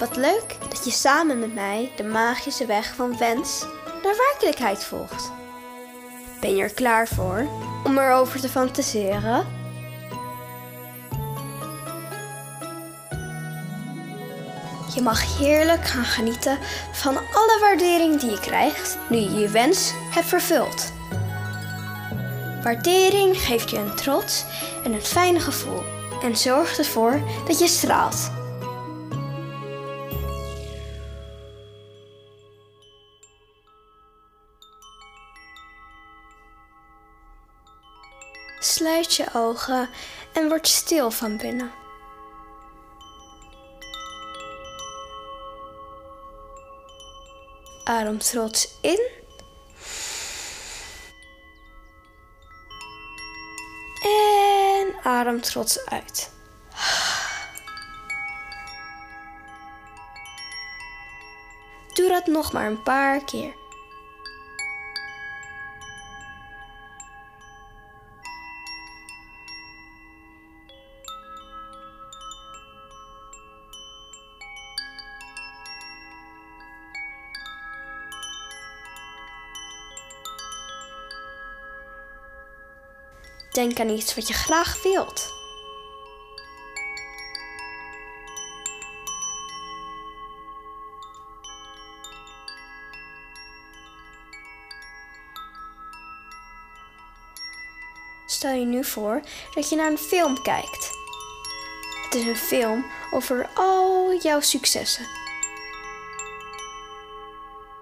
Wat leuk dat je samen met mij de magische weg van wens naar werkelijkheid volgt. Ben je er klaar voor om erover te fantaseren? Je mag heerlijk gaan genieten van alle waardering die je krijgt nu je je wens hebt vervuld. Waardering geeft je een trots en een fijn gevoel en zorgt ervoor dat je straalt. Sluit je ogen en word stil van binnen. Adem trots in. En adem trots uit. Doe dat nog maar een paar keer. Denk aan iets wat je graag wilt. Stel je nu voor dat je naar een film kijkt. Het is een film over al jouw successen.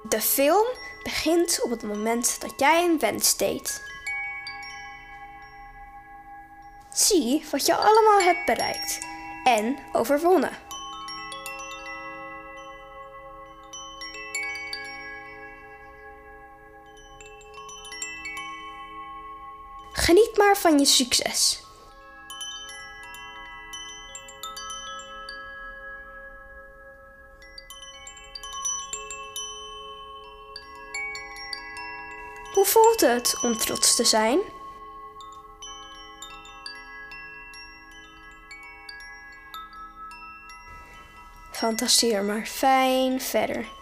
De film begint op het moment dat jij een wens deed. Zie wat je allemaal hebt bereikt en overwonnen. Geniet maar van je succes. Hoe voelt het om trots te zijn? Fantaseer maar fijn verder.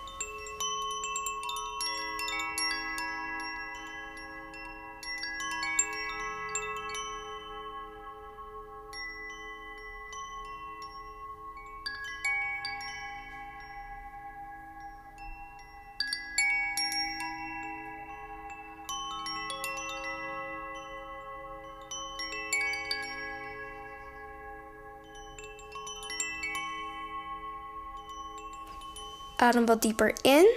Adem wat dieper in.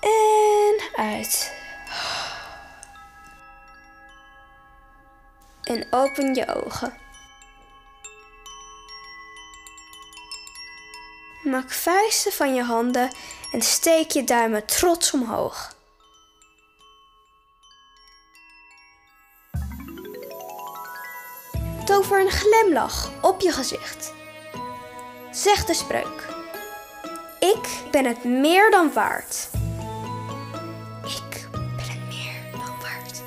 En uit. En open je ogen. Maak vuisten van je handen en steek je duimen trots omhoog. Tover een glimlach op je gezicht. Zeg de spreuk. Ik ben het meer dan waard. Ik ben het meer dan waard.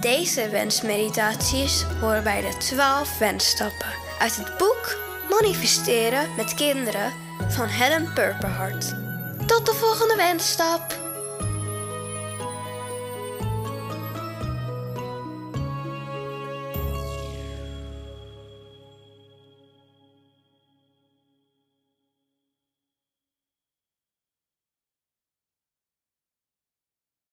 Deze wensmeditaties horen bij de 12 wensstappen uit het boek Manifesteren met kinderen van Helen Purperhart. Tot de volgende wensstap!